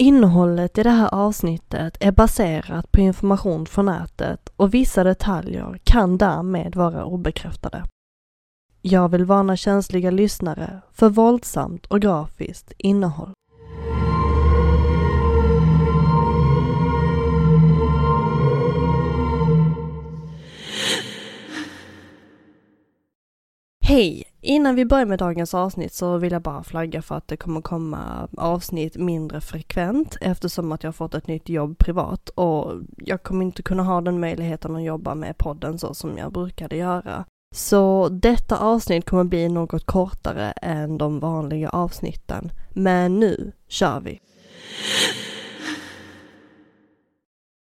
Innehållet i det här avsnittet är baserat på information från nätet och vissa detaljer kan därmed vara obekräftade. Jag vill varna känsliga lyssnare för våldsamt och grafiskt innehåll. Hej! Innan vi börjar med dagens avsnitt så vill jag bara flagga för att det kommer komma avsnitt mindre frekvent eftersom att jag har fått ett nytt jobb privat och jag kommer inte kunna ha den möjligheten att jobba med podden så som jag brukade göra. Så detta avsnitt kommer bli något kortare än de vanliga avsnitten. Men nu kör vi!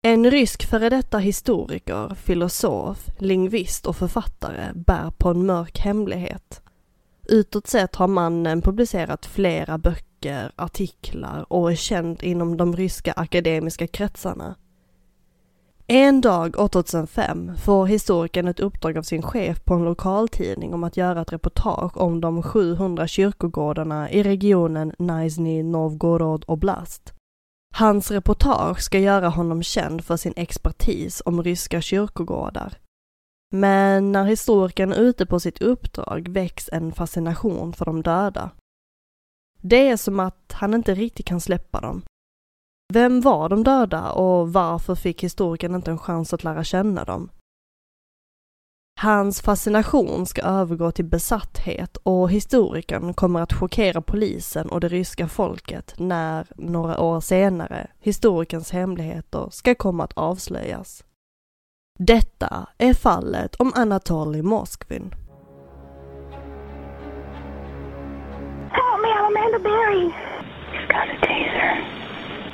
En rysk före detta historiker, filosof, lingvist och författare bär på en mörk hemlighet. Utåt sett har mannen publicerat flera böcker, artiklar och är känd inom de ryska akademiska kretsarna. En dag år 2005 får historikern ett uppdrag av sin chef på en lokaltidning om att göra ett reportage om de 700 kyrkogårdarna i regionen Nizhny Novgorod Oblast. Hans reportage ska göra honom känd för sin expertis om ryska kyrkogårdar. Men när historikern är ute på sitt uppdrag väcks en fascination för de döda. Det är som att han inte riktigt kan släppa dem. Vem var de döda och varför fick historikern inte en chans att lära känna dem? Hans fascination ska övergå till besatthet och historikern kommer att chockera polisen och det ryska folket när, några år senare, historikerns hemligheter ska komma att avslöjas. Detta är fallet om Anatoly Moskvin. Help me, I'm Amanda Berry. You've got a taser.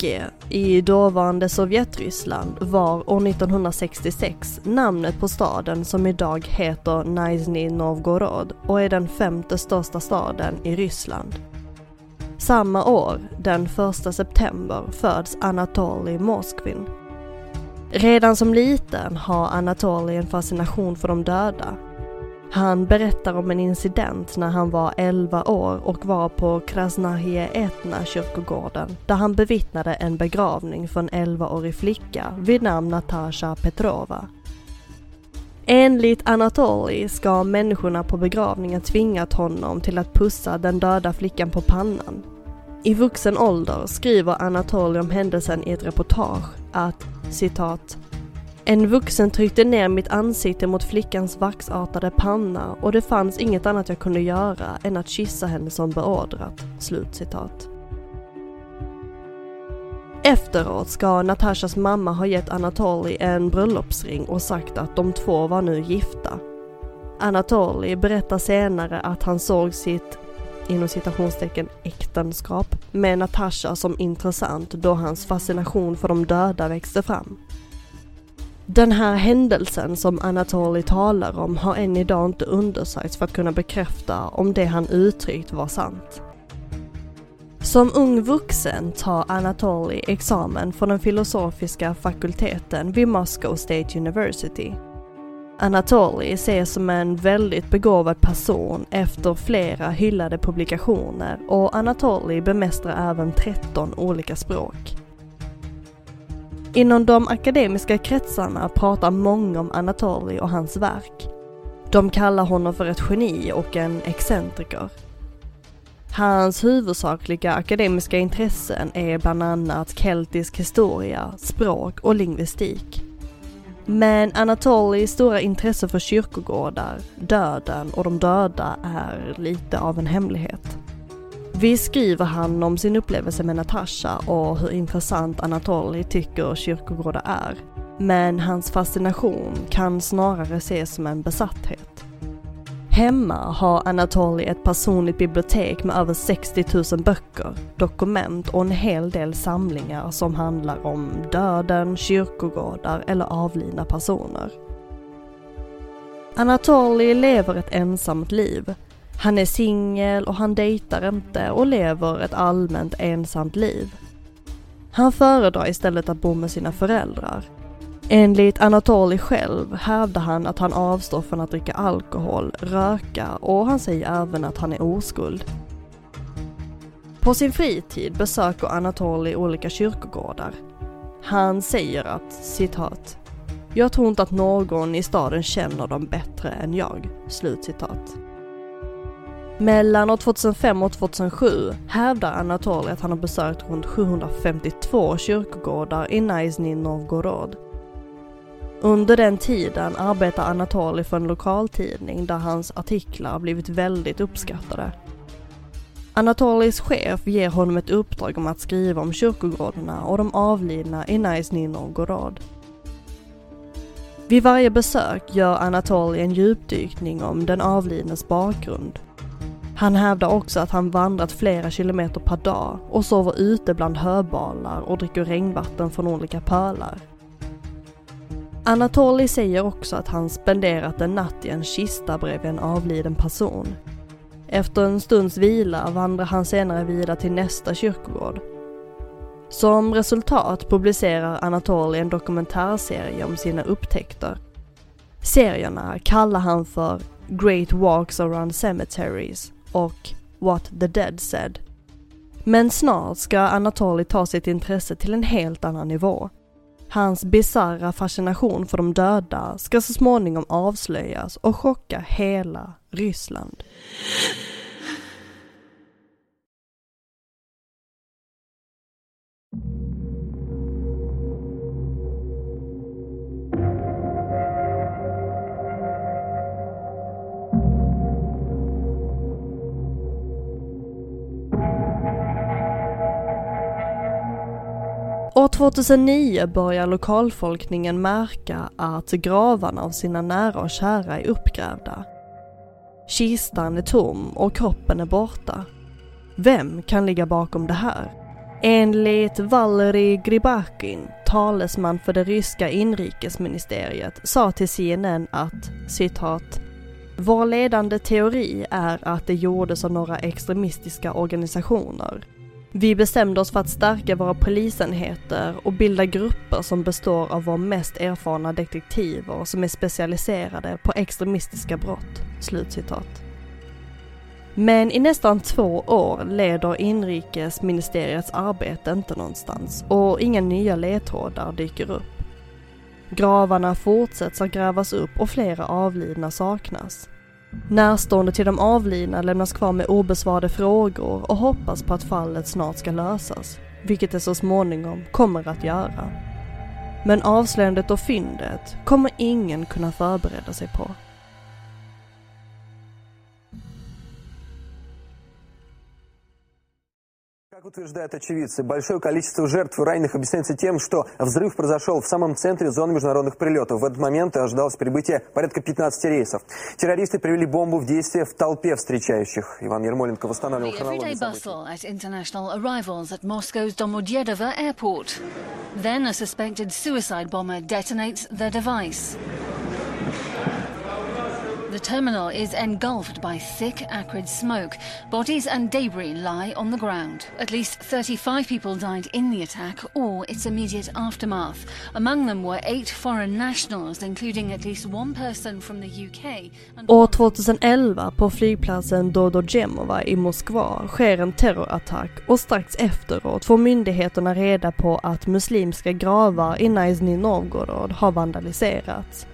Gorki i dåvarande Sovjetryssland var år 1966 namnet på staden som idag heter Nizhny Novgorod och är den femte största staden i Ryssland. Samma år, den 1 september, föds Anatoly Moskvin. Redan som liten har Anatoly en fascination för de döda han berättar om en incident när han var 11 år och var på Krasnahie Etna kyrkogården där han bevittnade en begravning för en 11-årig flicka vid namn Natasha Petrova. Enligt Anatoly ska människorna på begravningen tvingat honom till att pussa den döda flickan på pannan. I vuxen ålder skriver Anatoly om händelsen i ett reportage att citat en vuxen tryckte ner mitt ansikte mot flickans vaxartade panna och det fanns inget annat jag kunde göra än att kyssa henne som beordrat." Slutcitat. Efteråt ska Natashas mamma ha gett Anatoly en bröllopsring och sagt att de två var nu gifta. Anatoly berättar senare att han såg sitt inom citationstecken äktenskap med Natasha som intressant då hans fascination för de döda växte fram. Den här händelsen som Anatoly talar om har än idag inte undersökts för att kunna bekräfta om det han uttryckt var sant. Som ung vuxen tar Anatoly examen från den filosofiska fakulteten vid Moscow State University. Anatoly ses som en väldigt begåvad person efter flera hyllade publikationer och Anatoly bemästrar även 13 olika språk. Inom de akademiska kretsarna pratar många om Anatoly och hans verk. De kallar honom för ett geni och en excentriker. Hans huvudsakliga akademiska intressen är bland annat keltisk historia, språk och lingvistik. Men Anatolys stora intresse för kyrkogårdar, döden och de döda är lite av en hemlighet. Vi skriver han om sin upplevelse med Natasha och hur intressant Anatoly tycker kyrkogårdar är. Men hans fascination kan snarare ses som en besatthet. Hemma har Anatoly ett personligt bibliotek med över 60 000 böcker, dokument och en hel del samlingar som handlar om döden, kyrkogårdar eller avlidna personer. Anatoly lever ett ensamt liv. Han är singel och han dejtar inte och lever ett allmänt ensamt liv. Han föredrar istället att bo med sina föräldrar Enligt Anatoly själv hävdar han att han avstår från att dricka alkohol, röka och han säger även att han är oskuld. På sin fritid besöker Anatoly olika kyrkogårdar. Han säger att, citat, jag tror inte att någon i staden känner dem bättre än jag. Slutcitat. Mellan år 2005 och 2007 hävdar Anatoly att han har besökt runt 752 kyrkogårdar i Nizhny Novgorod under den tiden arbetar Anatoly för en lokaltidning där hans artiklar blivit väldigt uppskattade. Anatolys chef ger honom ett uppdrag om att skriva om kyrkogårdarna och de avlidna i Nizhny Novgorod. Vid varje besök gör Anatoly en djupdykning om den avlidnes bakgrund. Han hävdar också att han vandrat flera kilometer per dag och sover ute bland höbalar och dricker regnvatten från olika pölar. Anatoli säger också att han spenderat en natt i en kista bredvid en avliden person. Efter en stunds vila vandrar han senare vidare till nästa kyrkogård. Som resultat publicerar Anatoli en dokumentärserie om sina upptäckter. Serierna kallar han för Great Walks Around Cemeteries och What the Dead Said. Men snart ska Anatoly ta sitt intresse till en helt annan nivå. Hans bisarra fascination för de döda ska så småningom avslöjas och chocka hela Ryssland. 2009 börjar lokalfolkningen märka att gravarna av sina nära och kära är uppgrävda. Kistan är tom och kroppen är borta. Vem kan ligga bakom det här? Enligt Valery Gribakin, talesman för det ryska inrikesministeriet, sa till CNN att citat vår ledande teori är att det gjordes av några extremistiska organisationer vi bestämde oss för att stärka våra polisenheter och bilda grupper som består av våra mest erfarna detektiver som är specialiserade på extremistiska brott." Slutcitat. Men i nästan två år leder inrikesministeriets arbete inte någonstans och inga nya ledtrådar dyker upp. Gravarna fortsätts att grävas upp och flera avlidna saknas. Närstående till de avlidna lämnas kvar med obesvarade frågor och hoppas på att fallet snart ska lösas, vilket det så småningom kommer att göra. Men avslöjandet och fyndet kommer ingen kunna förbereda sig på. Утверждают очевидцы, большое количество жертв и раненых объясняется тем, что взрыв произошел в самом центре зоны международных прилетов. В этот момент ожидалось прибытие порядка 15 рейсов. Террористы привели бомбу в действие в толпе встречающих. Иван Ермоленко восстанавливал хронологию событий. Then a suspected suicide bomber detonates the device. The terminal is engulfed by thick, acrid smoke. Bodies and debris lie on the ground. At least 35 people died in the attack or its immediate aftermath. Among them were eight foreign nationals, including at least one person from the UK. År 2011 på flygplatsen Dodojemova i Moskva sker en terrorattack och strax efteråt får myndigheterna reda på att muslimska gravar i Nizhny Novgorod har vandaliserats.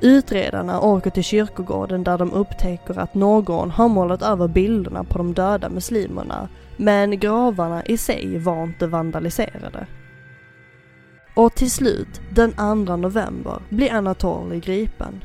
Utredarna åker till kyrkogården där de upptäcker att någon har målat över bilderna på de döda muslimerna, men gravarna i sig var inte vandaliserade. Och till slut, den 2 november, blir Anatoly gripen.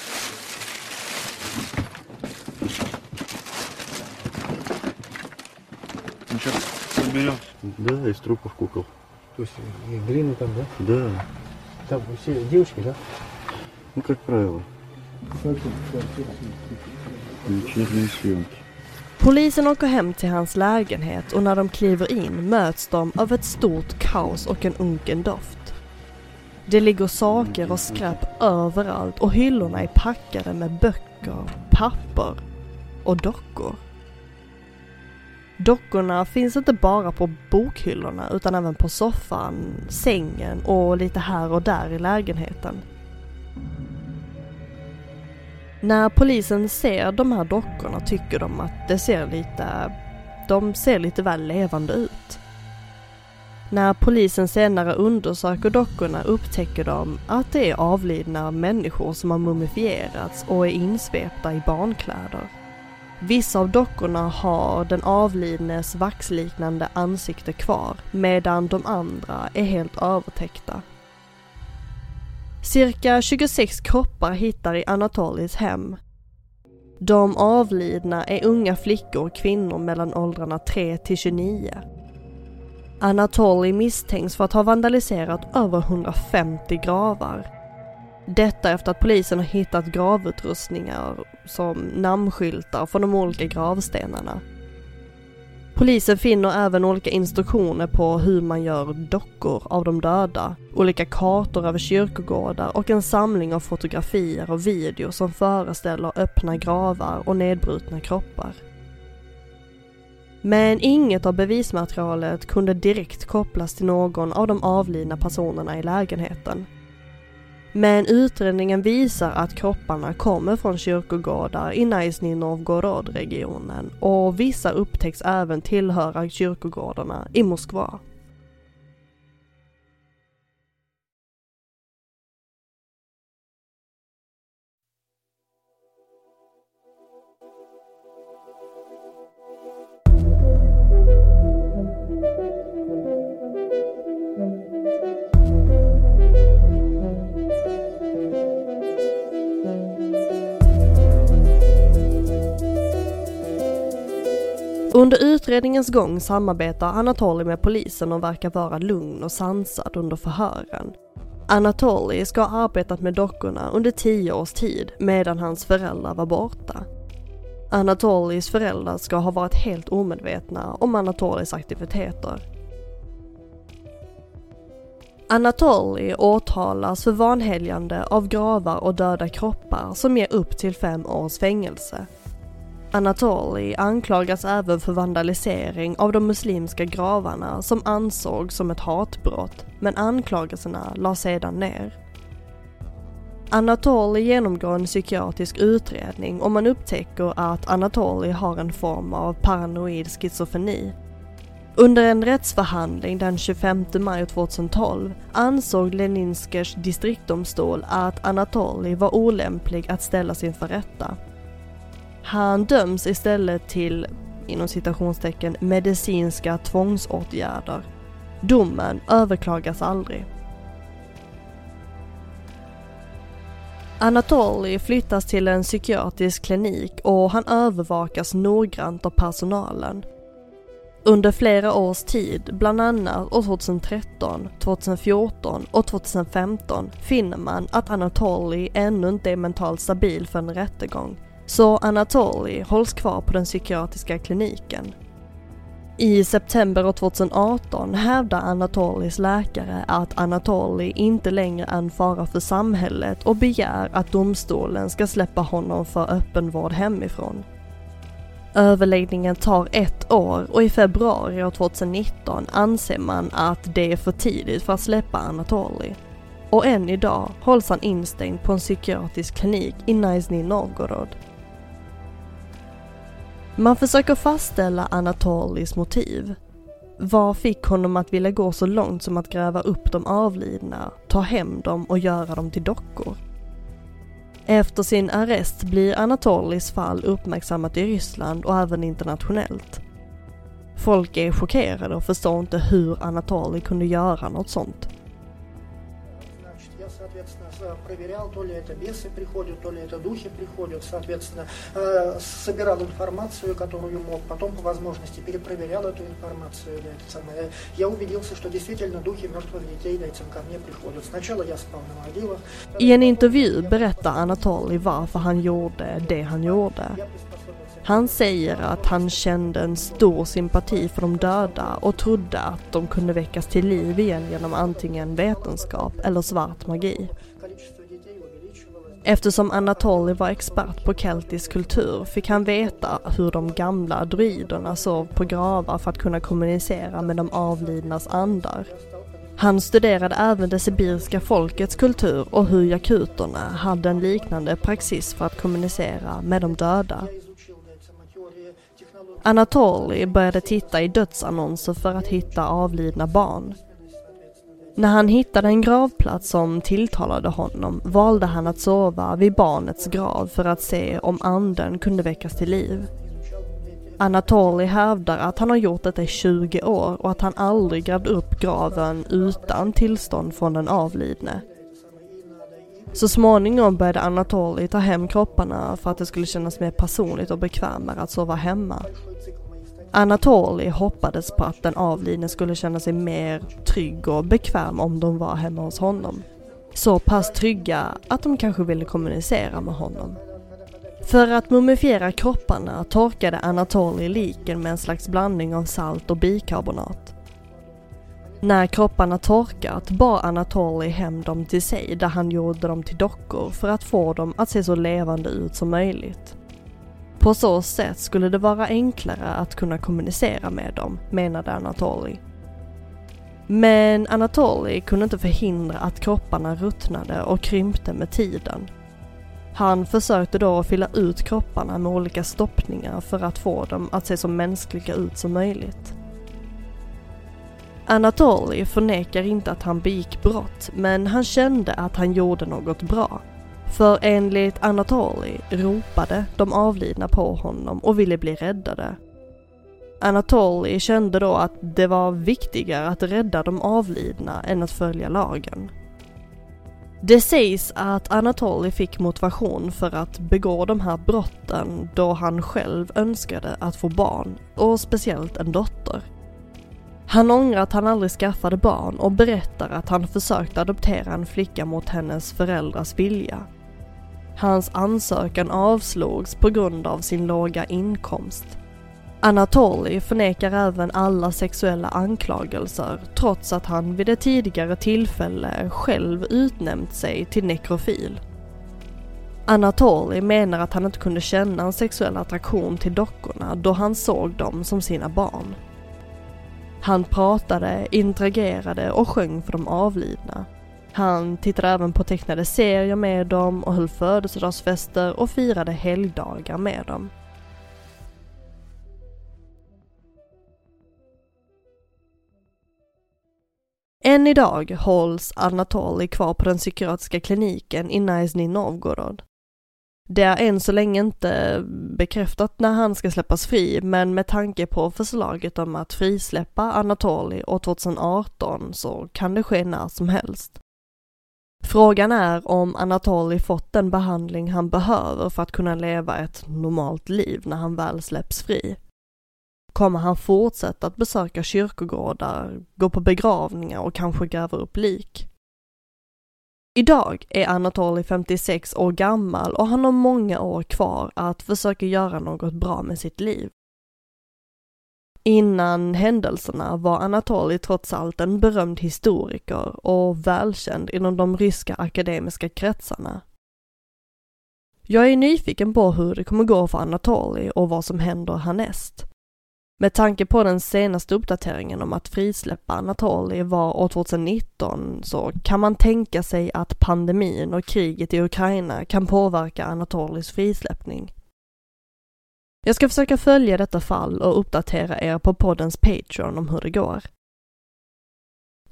Ну что, разберем? Да, из трупов кукол. То есть и глину там, да? Да. Там все девочки, да? Ну, как правило. Вечерние съемки. Polisen åker hem till hans lägenhet och när de kliver in möts de av ett stort kaos och en unken doft. Det ligger saker och skräp överallt och hyllorna är packade med böcker, papper och dockor. Dockorna finns inte bara på bokhyllorna utan även på soffan, sängen och lite här och där i lägenheten. När polisen ser de här dockorna tycker de att det ser lite, de ser lite väl levande ut. När polisen senare undersöker dockorna upptäcker de att det är avlidna människor som har mumifierats och är insvepta i barnkläder. Vissa av dockorna har den avlidnes vaxliknande ansikte kvar medan de andra är helt övertäckta. Cirka 26 kroppar hittar i Anatolis hem. De avlidna är unga flickor och kvinnor mellan åldrarna 3 till 29. Anatoli misstänks för att ha vandaliserat över 150 gravar. Detta efter att polisen har hittat gravutrustningar som namnskyltar från de olika gravstenarna. Polisen finner även olika instruktioner på hur man gör dockor av de döda, olika kartor över kyrkogårdar och en samling av fotografier och videor som föreställer öppna gravar och nedbrutna kroppar. Men inget av bevismaterialet kunde direkt kopplas till någon av de avlidna personerna i lägenheten. Men utredningen visar att kropparna kommer från kyrkogårdar i Nizhny Novgorod-regionen och vissa upptäcks även tillhöra kyrkogårdarna i Moskva. Under utredningens gång samarbetar Anatoly med polisen och verkar vara lugn och sansad under förhören. Anatoly ska ha arbetat med dockorna under tio års tid medan hans föräldrar var borta. Anatolis föräldrar ska ha varit helt omedvetna om Anatolis aktiviteter. Anatoly åtalas för vanhelgande av gravar och döda kroppar som ger upp till fem års fängelse. Anatoli anklagas även för vandalisering av de muslimska gravarna som ansågs som ett hatbrott, men anklagelserna lades sedan ner. Anatoli genomgår en psykiatrisk utredning och man upptäcker att Anatoli har en form av paranoid schizofreni. Under en rättsförhandling den 25 maj 2012 ansåg Leninskers distriktdomstol att Anatoli var olämplig att ställas inför rätta. Han döms istället till, inom citationstecken, medicinska tvångsåtgärder. Domen överklagas aldrig. Anatoly flyttas till en psykiatrisk klinik och han övervakas noggrant av personalen. Under flera års tid, bland annat år 2013, 2014 och 2015 finner man att Anatoly ännu inte är mentalt stabil för en rättegång så Anatoly hålls kvar på den psykiatriska kliniken. I september 2018 hävdar Anatolys läkare att Anatoly inte längre är en fara för samhället och begär att domstolen ska släppa honom för öppenvård hemifrån. Överläggningen tar ett år och i februari 2019 anser man att det är för tidigt för att släppa Anatoly. Och än idag hålls han instängd på en psykiatrisk klinik i Nizhny Novgorod. Man försöker fastställa Anatolis motiv. Vad fick honom att vilja gå så långt som att gräva upp de avlidna, ta hem dem och göra dem till dockor? Efter sin arrest blir Anatolis fall uppmärksammat i Ryssland och även internationellt. Folk är chockerade och förstår inte hur Anatoli kunde göra något sånt. Соответственно, проверял, то ли это бесы приходят, то ли это духи приходят, соответственно, э, собирал информацию, которую мог, потом по возможности перепроверял эту информацию. Я убедился, что действительно духи мертвых детей да, ко мне приходят. Sначала я спал на могилах. I en intervju berättar Anatoly varför han gjorde det han gjorde. Han säger att han kände en stor sympati för de döda och trodde att de kunde väckas till liv igen genom antingen vetenskap eller svart magi. Eftersom Anatoly var expert på keltisk kultur fick han veta hur de gamla druiderna sov på gravar för att kunna kommunicera med de avlidnas andar. Han studerade även det sibiriska folkets kultur och hur jakuterna hade en liknande praxis för att kommunicera med de döda. Anatoly började titta i dödsannonser för att hitta avlidna barn. När han hittade en gravplats som tilltalade honom valde han att sova vid barnets grav för att se om anden kunde väckas till liv. Anatoly hävdar att han har gjort detta i 20 år och att han aldrig grävde upp graven utan tillstånd från den avlidne. Så småningom började Anatoly ta hem kropparna för att det skulle kännas mer personligt och bekvämare att sova hemma. Anatoly hoppades på att den avlidne skulle känna sig mer trygg och bekväm om de var hemma hos honom. Så pass trygga att de kanske ville kommunicera med honom. För att mumifiera kropparna torkade Anatoliy liken med en slags blandning av salt och bikarbonat. När kropparna torkat bar Anatoly hem dem till sig där han gjorde dem till dockor för att få dem att se så levande ut som möjligt. På så sätt skulle det vara enklare att kunna kommunicera med dem, menade Anatoly. Men Anatoly kunde inte förhindra att kropparna ruttnade och krympte med tiden. Han försökte då fylla ut kropparna med olika stoppningar för att få dem att se så mänskliga ut som möjligt. Anatoly förnekar inte att han begick brott, men han kände att han gjorde något bra. För enligt Anatoly ropade de avlidna på honom och ville bli räddade. Anatoly kände då att det var viktigare att rädda de avlidna än att följa lagen. Det sägs att Anatoly fick motivation för att begå de här brotten då han själv önskade att få barn, och speciellt en dotter. Han ångrar att han aldrig skaffade barn och berättar att han försökte adoptera en flicka mot hennes föräldrars vilja. Hans ansökan avslogs på grund av sin låga inkomst. Anatoly förnekar även alla sexuella anklagelser trots att han vid ett tidigare tillfälle själv utnämnt sig till nekrofil. Anatoly menar att han inte kunde känna en sexuell attraktion till dockorna då han såg dem som sina barn. Han pratade, interagerade och sjöng för de avlidna. Han tittade även på tecknade serier med dem och höll födelsedagsfester och firade helgdagar med dem. Än idag hålls Anatoly kvar på den psykiatriska kliniken i Nizhny Novgorod. Det är än så länge inte bekräftat när han ska släppas fri, men med tanke på förslaget om att frisläppa Anatoli år 2018 så kan det ske när som helst. Frågan är om Anatoli fått den behandling han behöver för att kunna leva ett normalt liv när han väl släpps fri. Kommer han fortsätta att besöka kyrkogårdar, gå på begravningar och kanske gräva upp lik? Idag är Anatoly 56 år gammal och han har många år kvar att försöka göra något bra med sitt liv. Innan händelserna var Anatoly trots allt en berömd historiker och välkänd inom de ryska akademiska kretsarna. Jag är nyfiken på hur det kommer gå för Anatoly och vad som händer härnäst. Med tanke på den senaste uppdateringen om att frisläppa Anatoli var år 2019 så kan man tänka sig att pandemin och kriget i Ukraina kan påverka Anatolis frisläppning. Jag ska försöka följa detta fall och uppdatera er på poddens Patreon om hur det går.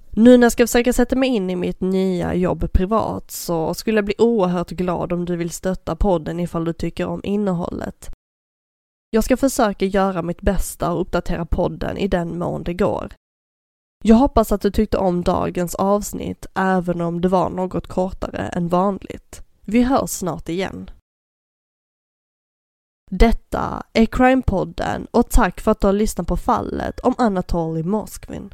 Nu när jag ska försöka sätta mig in i mitt nya jobb privat så skulle jag bli oerhört glad om du vill stötta podden ifall du tycker om innehållet. Jag ska försöka göra mitt bästa och uppdatera podden i den mån det går. Jag hoppas att du tyckte om dagens avsnitt även om det var något kortare än vanligt. Vi hörs snart igen. Detta är Crime-podden och tack för att du har lyssnat på fallet om Anatoly Moskvin.